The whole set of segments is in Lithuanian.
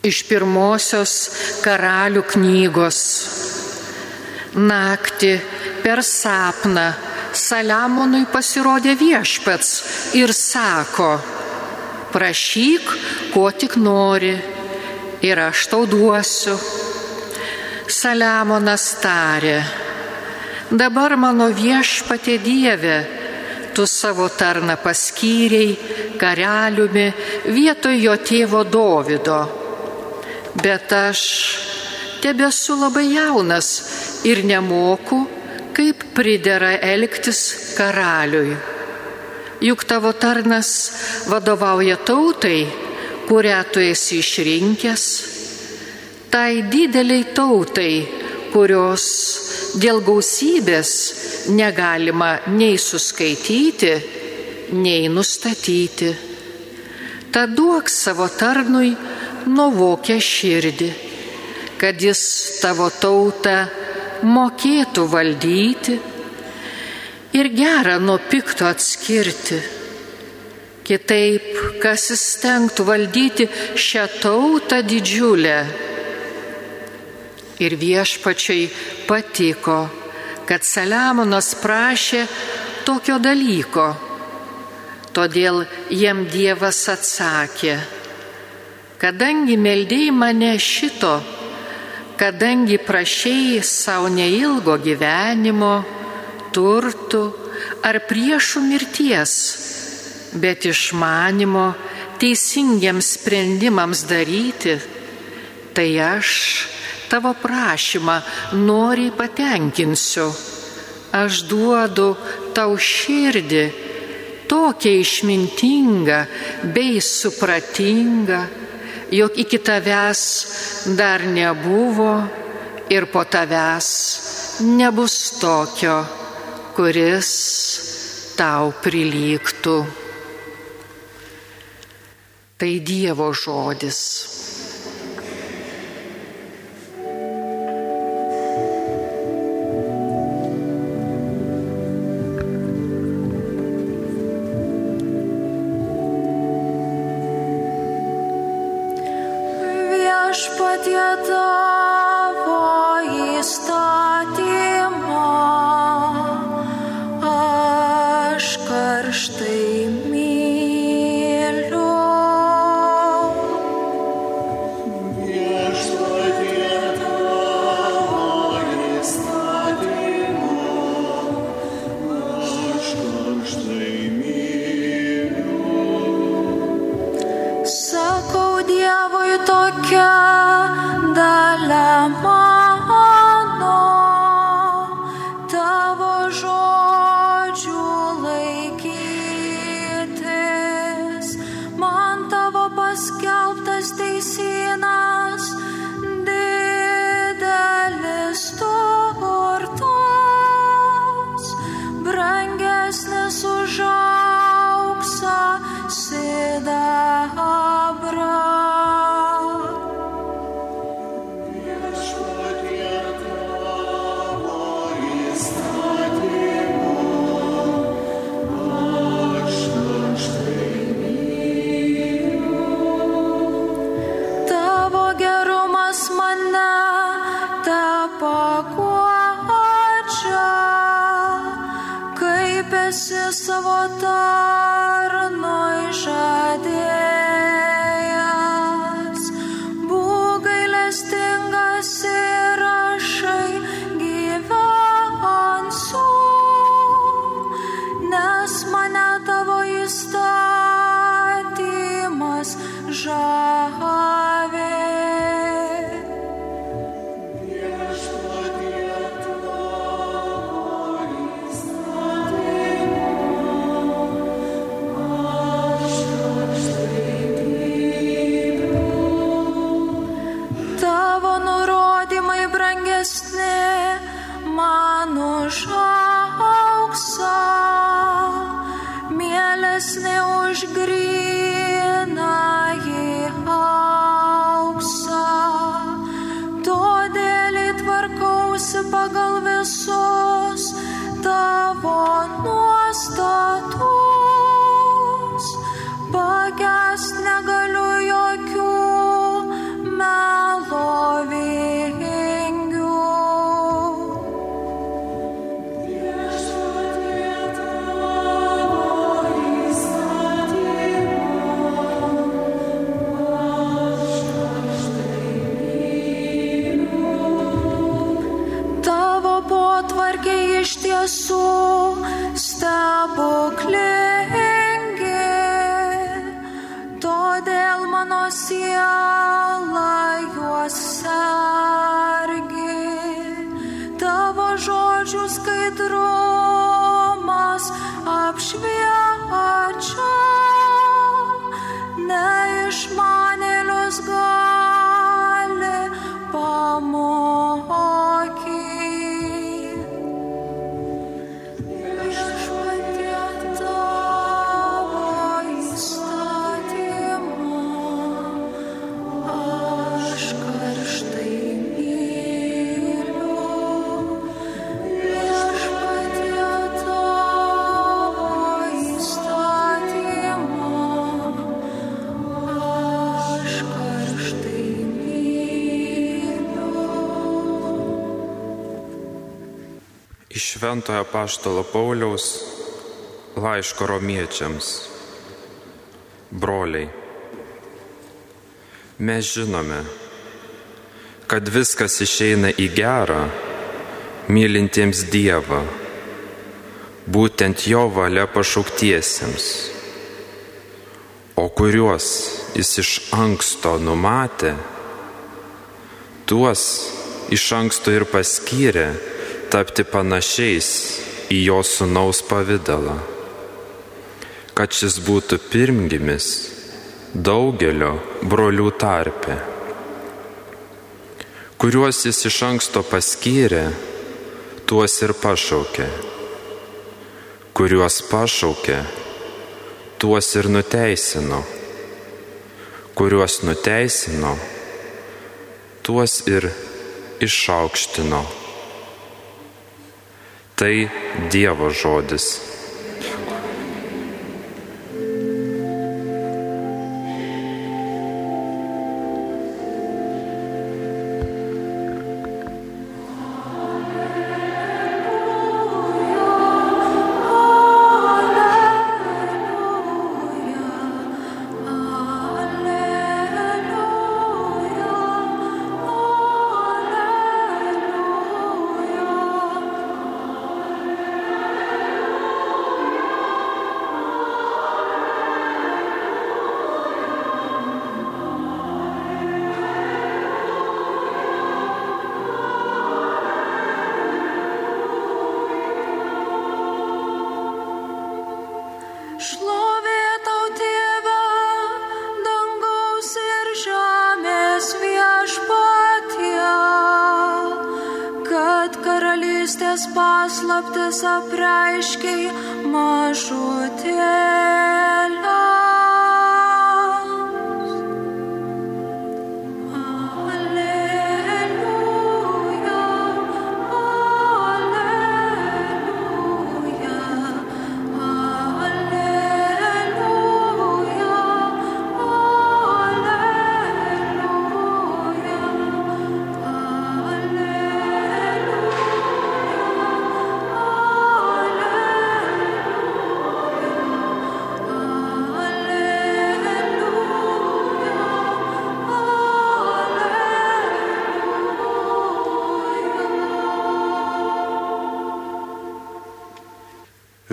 Iš pirmosios karalių knygos. Naktį per sapną Saliamonui pasirodė viešpats ir sako, prašyk, ko tik nori, ir aš tau duosiu. Saliamonas tarė, dabar mano viešpatė Dieve, tu savo tarną paskyriai karaliumi vietoj jo tėvo Dovido. Bet aš tebesu labai jaunas ir nemoku, kaip pridera elgtis karaliui. Juk tavo tarnas vadovauja tautai, kurią tu esi išrinkęs, tai dideliai tautai, kurios dėl gausybės negalima nei suskaityti, nei nustatyti. Tad duok savo tarnui nuvokę širdį, kad jis tavo tautą mokėtų valdyti ir gerą nuo pikto atskirti. Kitaip, kas įstengtų valdyti šią tautą didžiulę. Ir viešpačiai patiko, kad Saliamonas prašė tokio dalyko. Todėl jam Dievas atsakė, kadangi meldėjai mane šito, kadangi prašėjai savo neilgo gyvenimo, turtų ar priešų mirties, bet išmanimo teisingiams sprendimams daryti, tai aš tavo prašymą noriai patenkinsiu. Aš duodu tau širdį tokia išmintinga bei supratinga, jog iki tavęs dar nebuvo ir po tavęs nebus tokio, kuris tau prilygtų. Tai Dievo žodis. Dievui Šventojo Paštalo Pauliaus laiško romiečiams. Broliai, mes žinome, kad viskas išeina į gerą, mylintiems Dievą, būtent Jo valia pašauktiesiems, o kuriuos Jis iš anksto numatė, tuos iš anksto ir paskyrė tapti panašiais į jo sunaus pavydalą, kad šis būtų pirmgimis daugelio brolių tarpe, kuriuos jis iš anksto paskyrė, tuos ir pašaukė, kuriuos pašaukė, tuos ir nuteisino, kuriuos nuteisino, tuos ir išaukštino. Tai Dievo žodis. Paslaptis apreiškiai mažutėlę.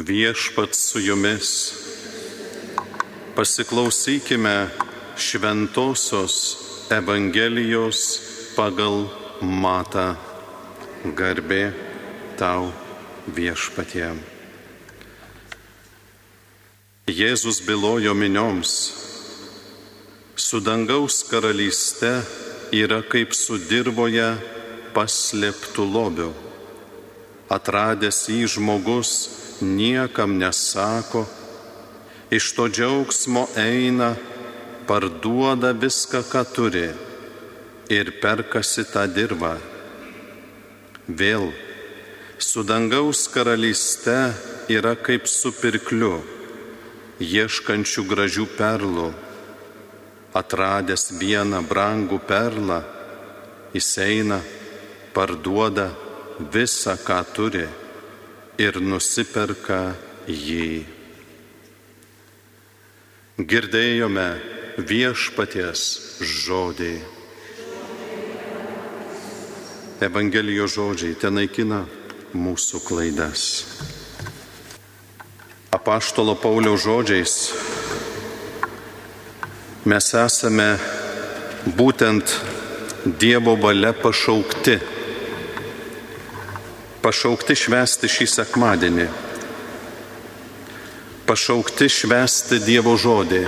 Viešpat su jumis. Pasiklausykime šventosios Evangelijos pagal matą. Garbė tau viešpatie. Jėzus bylojo minioms, su dangaus karalyste yra kaip su dirboje paslėptų lobių. Atradęs jį žmogus niekam nesako, iš to džiaugsmo eina, parduoda viską, ką turi ir perkasi tą dirbą. Vėl su dangaus karalyste yra kaip su pirkliu, ieškančių gražių perlų. Atradęs vieną brangų perlą, jis eina, parduoda visą, ką turi ir nusiperka jį. Girdėjome viešpaties žodį. Evangelijos žodžiai ten naikina mūsų klaidas. Apaštalo Pauliaus žodžiais mes esame būtent Dievo valia pašaukti. Pašaukti švesti šį sekmadienį. Pašaukti švesti Dievo žodį.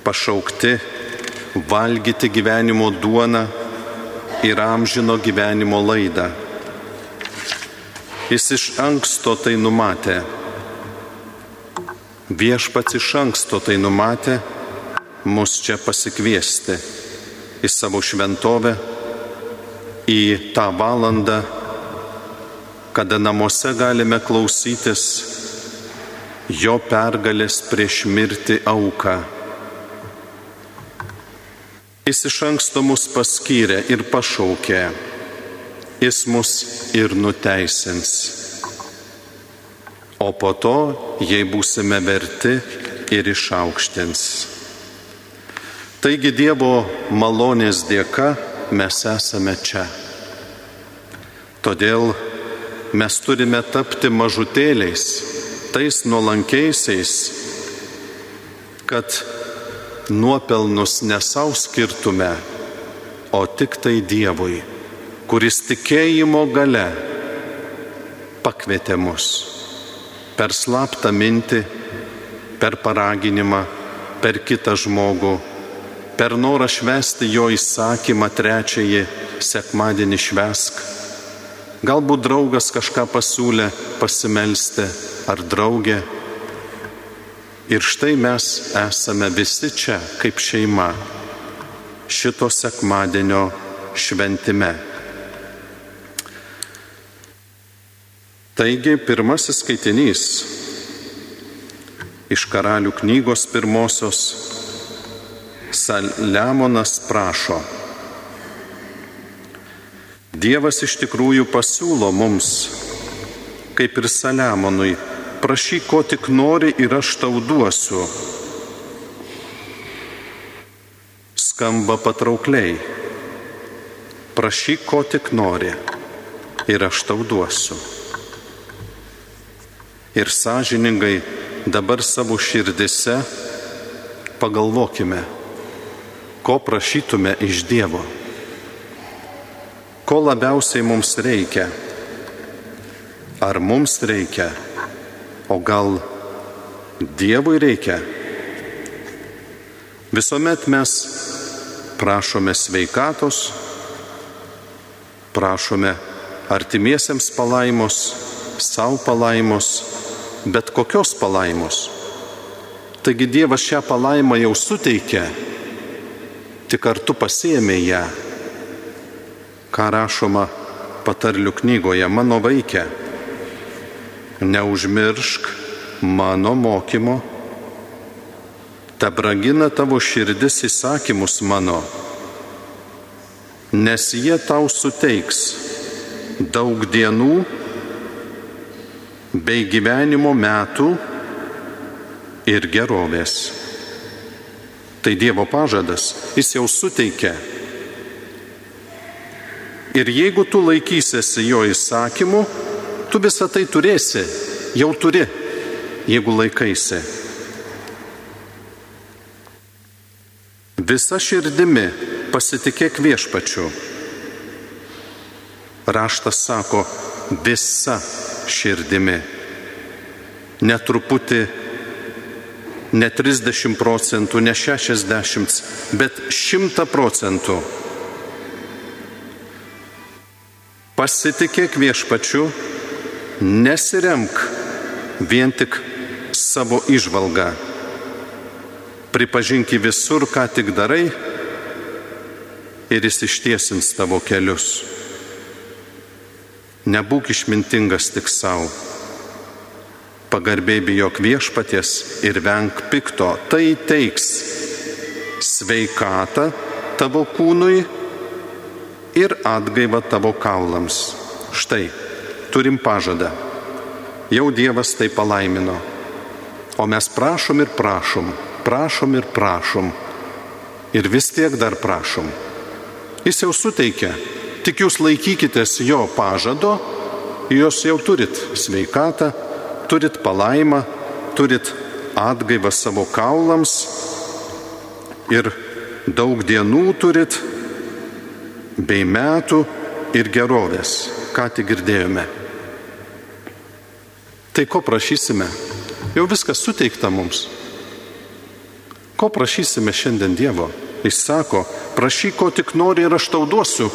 Pašaukti valgyti gyvenimo duoną ir amžino gyvenimo laidą. Jis iš anksto tai numatė. Viešpats iš anksto tai numatė mus čia pasikviesti į savo šventovę, į tą valandą, kada namuose galime klausytis jo pergalės prieš mirtį auką. Jis iš anksto mus paskyrė ir pašaukė, jis mus ir nuteisins. O po to, jei būsime verti, ir išaukštins. Taigi Dievo malonės dėka mes esame čia. Todėl mes turime tapti mažutėliais, tais nuolankiaisiais, kad nuopelnus nesau skirtume, o tik tai Dievui, kuris tikėjimo gale pakvietė mus per slaptą mintį, per paraginimą, per kitą žmogų per norą švesti jo įsakymą trečiąjį sekmadienį švesk. Galbūt draugas kažką pasiūlė pasimelsti ar draugė. Ir štai mes esame visi čia kaip šeima šito sekmadienio šventime. Taigi pirmasis skaitinys iš karalių knygos pirmosios Saliamonas prašo. Dievas iš tikrųjų pasiūlo mums, kaip ir Saliamonui, prašyk, ko tik nori ir aš tau duosiu. Skamba patraukliai. Prašyk, ko tik nori ir aš tau duosiu. Ir sąžiningai dabar savo širdise pagalvokime ko prašytume iš Dievo, ko labiausiai mums reikia. Ar mums reikia, o gal Dievui reikia? Visuomet mes prašome sveikatos, prašome artimiesiems palaimos, savo palaimos, bet kokios palaimos. Taigi Dievas šią palaimą jau suteikia tik kartu pasėmė ją. Ką rašoma patarlių knygoje, mano vaikė, neužmiršk mano mokymo, te brangina tavo širdis įsakymus mano, nes jie tau suteiks daug dienų bei gyvenimo metų ir gerovės. Tai Dievo pažadas, jis jau suteikia. Ir jeigu tu laikysiesi jo įsakymų, tu visą tai turėsi, jau turi, jeigu laikaisi. Visa širdimi pasitikėk viešpačiu. Raštas sako, visa širdimi. Netruputį ne 30 procentų, ne 60, bet 100 procentų. Pasitikėk viešpačiu, nesiremk vien tik savo išvalgą. Pripažinki visur, ką tik darai ir jis ištiesins tavo kelius. Nebūk išmintingas tik savo pagarbiai bijok viešpaties ir venk pikto, tai teiks sveikatą tavo kūnui ir atgaivą tavo kaulams. Štai, turim pažadą. Jau Dievas tai palaimino. O mes prašom ir prašom, prašom ir prašom. Ir vis tiek dar prašom. Jis jau suteikia. Tik jūs laikykitės jo pažado jūs jau turit sveikatą, turit palaimą, turit atgaivą savo kaulams ir daug dienų turit bei metų ir gerovės, ką tik girdėjome. Tai ko prašysime? Jau viskas suteikta mums. Ko prašysime šiandien Dievo? Jis sako, prašyk, ko tik nori ir aš tau duosiu.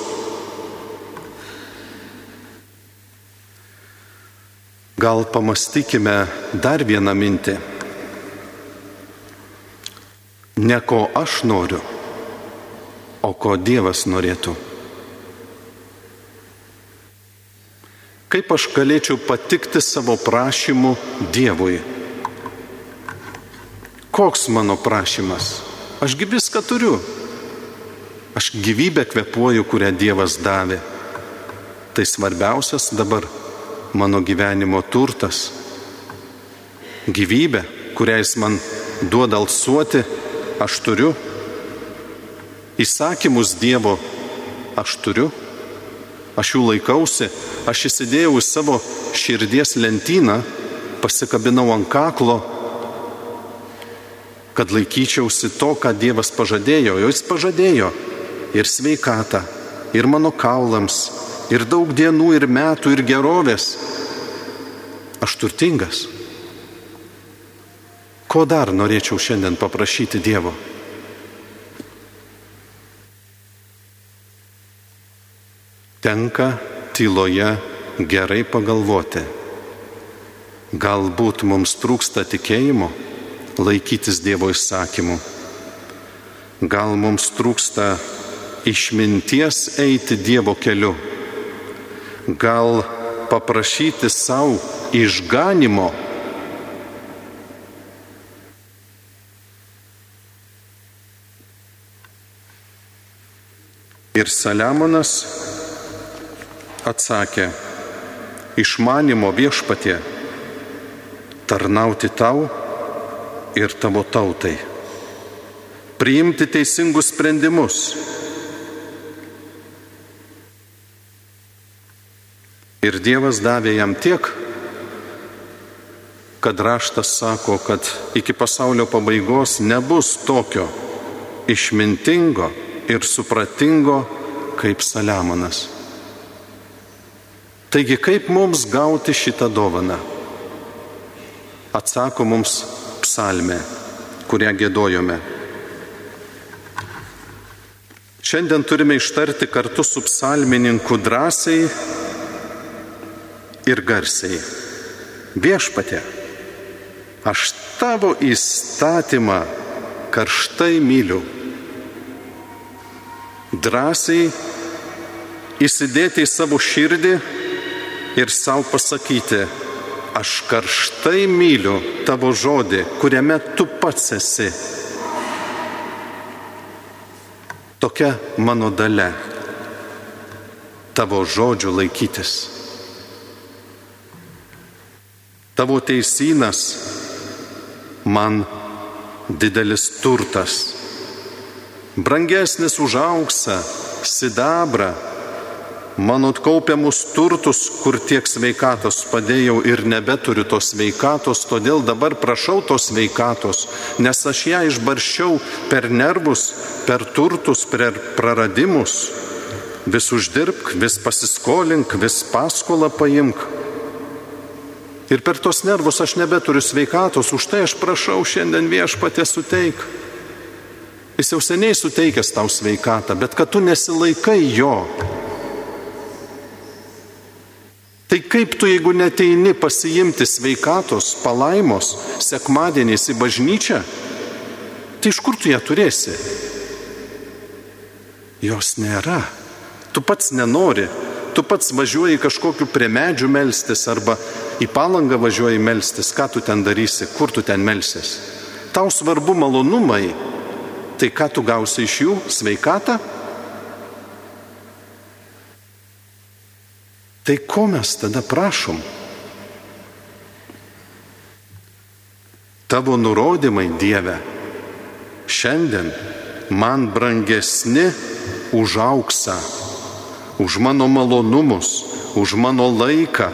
Gal pamastykime dar vieną mintį. Ne ko aš noriu, o ko Dievas norėtų. Kaip aš galėčiau patikti savo prašymu Dievui? Koks mano prašymas? Ašgi viską turiu. Aš gyvybę kvepuoju, kurią Dievas davė. Tai svarbiausias dabar mano gyvenimo turtas. Gyvybė, kurią jis man duoda alsuoti, aš turiu. Įsakymus Dievo aš turiu. Aš jų laikausi, aš įsidėjau į savo širdies lentyną, pasikabinau ant kaklo, kad laikyčiausi to, ką Dievas pažadėjo. Jo jis pažadėjo ir sveikatą, ir mano kaulams, ir daug dienų, ir metų, ir gerovės. Aš turtingas. Ko dar norėčiau šiandien paprašyti Dievo? Tenka tyloje gerai pagalvoti. Galbūt mums trūksta tikėjimo laikytis Dievo įsakymų. Gal mums trūksta išminties eiti Dievo keliu. Gal paprašyti savo išganimo. Ir Saliamonas atsakė, išmanimo viešpatie, tarnauti tau ir tavo tautai, priimti teisingus sprendimus. Ir Dievas davė jam tiek, kad raštas sako, kad iki pasaulio pabaigos nebus tokio išmintingo ir supratingo kaip Saliamonas. Taigi kaip mums gauti šitą dovaną? Atsako mums psalmė, kurią gėdojome. Šiandien turime ištarti kartu su psalmininku drąsiai ir garsiai. Viešpatė, aš tavo įstatymą karštai myliu. Drąsiai įsidėti į savo širdį ir savo pasakyti, aš karštai myliu tavo žodį, kuriame tu pats esi. Tokia mano dalė - tavo žodžių laikytis. Tavo teisinas man didelis turtas, brangesnis už auksą, sidabrą mano kaupiamus turtus, kur tiek sveikatos padėjau ir nebeturiu tos sveikatos, todėl dabar prašau tos sveikatos, nes aš ją išbarščiau per nervus, per turtus, per praradimus. Vis uždirbk, vis pasiskolink, vis paskolą paimk. Ir per tos nervus aš nebeturiu sveikatos, už tai aš prašau šiandien viešpatė suteik. Jis jau seniai suteikęs tau sveikatą, bet kad tu nesilaikai jo, Tai kaip tu, jeigu neteini pasiimti sveikatos, palaimos, sekmadieniais į bažnyčią, tai iš kur tu ją turėsi? Jos nėra. Tu pats nenori, tu pats važiuoji kažkokiu prie medžių melstis arba į palangą važiuoji melstis, ką tu ten darysi, kur tu ten melsis. Tau svarbu malonumai, tai ką tu gausi iš jų - sveikatą? Tai ko mes tada prašom? Tavo nurodymai Dieve šiandien man brangesni už auksą, už mano malonumus, už mano laiką,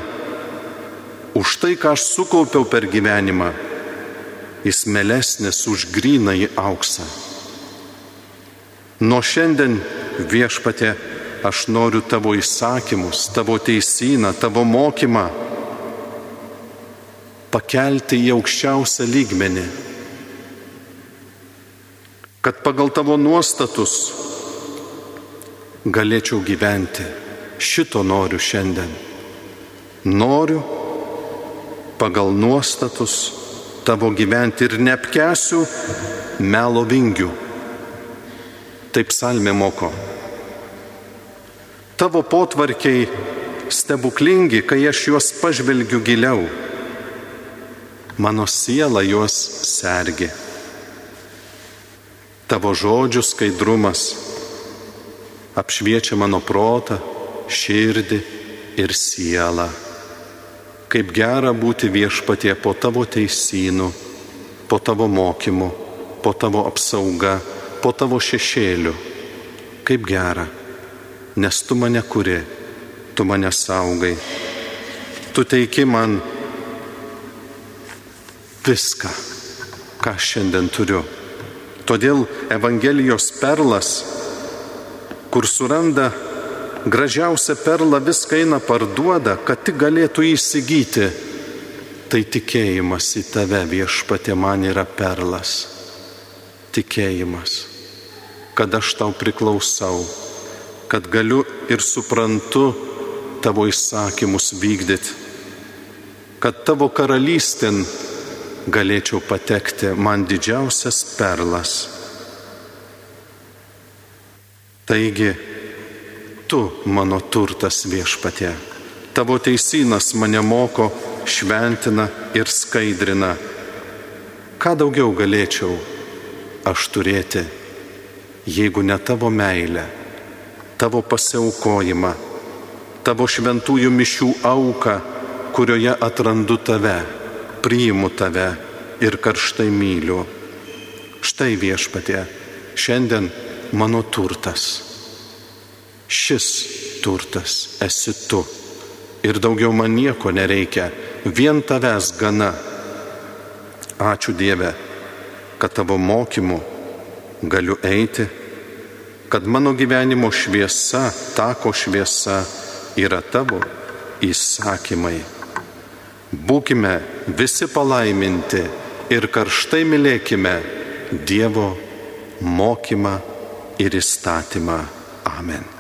už tai, ką aš sukaupiau per gyvenimą, jis melesnis už gryną į auksą. Nuo šiandien viešpatė aš noriu tavo įsakymus, tavo teisyną, tavo mokymą pakelti į aukščiausią lygmenį, kad pagal tavo nuostatus galėčiau gyventi. Šito noriu šiandien. Noriu pagal nuostatus tavo gyventi ir neapkesiu melo vingių. Taip salmė moko. Tavo potvarkiai stebuklingi, kai aš juos pažvelgiu giliau. Mano siela juos sergi. Tavo žodžių skaidrumas apšviečia mano protą, širdį ir sielą. Kaip gera būti viešpatie po tavo teisynų, po tavo mokymu, po tavo apsauga, po tavo šešėliu. Kaip gera nes tu mane kuri, tu mane saugai. Tu teiki man viską, ką šiandien turiu. Todėl Evangelijos perlas, kur suranda gražiausią perlą, viską eina parduoda, kad tik galėtų įsigyti. Tai tikėjimas į tave viešpatė man yra perlas. Tikėjimas, kad aš tau priklausau kad galiu ir suprantu tavo įsakymus vykdyti, kad tavo karalystėn galėčiau patekti man didžiausias perlas. Taigi, tu mano turtas viešpatė, tavo teisynas mane moko, šventina ir skaidrina. Ką daugiau galėčiau aš turėti, jeigu ne tavo meilė? Tavo pasiaukojimą, tavo šventųjų mišių auką, kurioje atrandu tave, priimu tave ir karštai myliu. Štai viešpatė, šiandien mano turtas. Šis turtas esi tu. Ir daugiau man nieko nereikia, vien tavęs gana. Ačiū Dieve, kad tavo mokymu galiu eiti kad mano gyvenimo šviesa, tako šviesa yra tavo įsakymai. Būkime visi palaiminti ir karštai mylėkime Dievo mokymą ir įstatymą. Amen.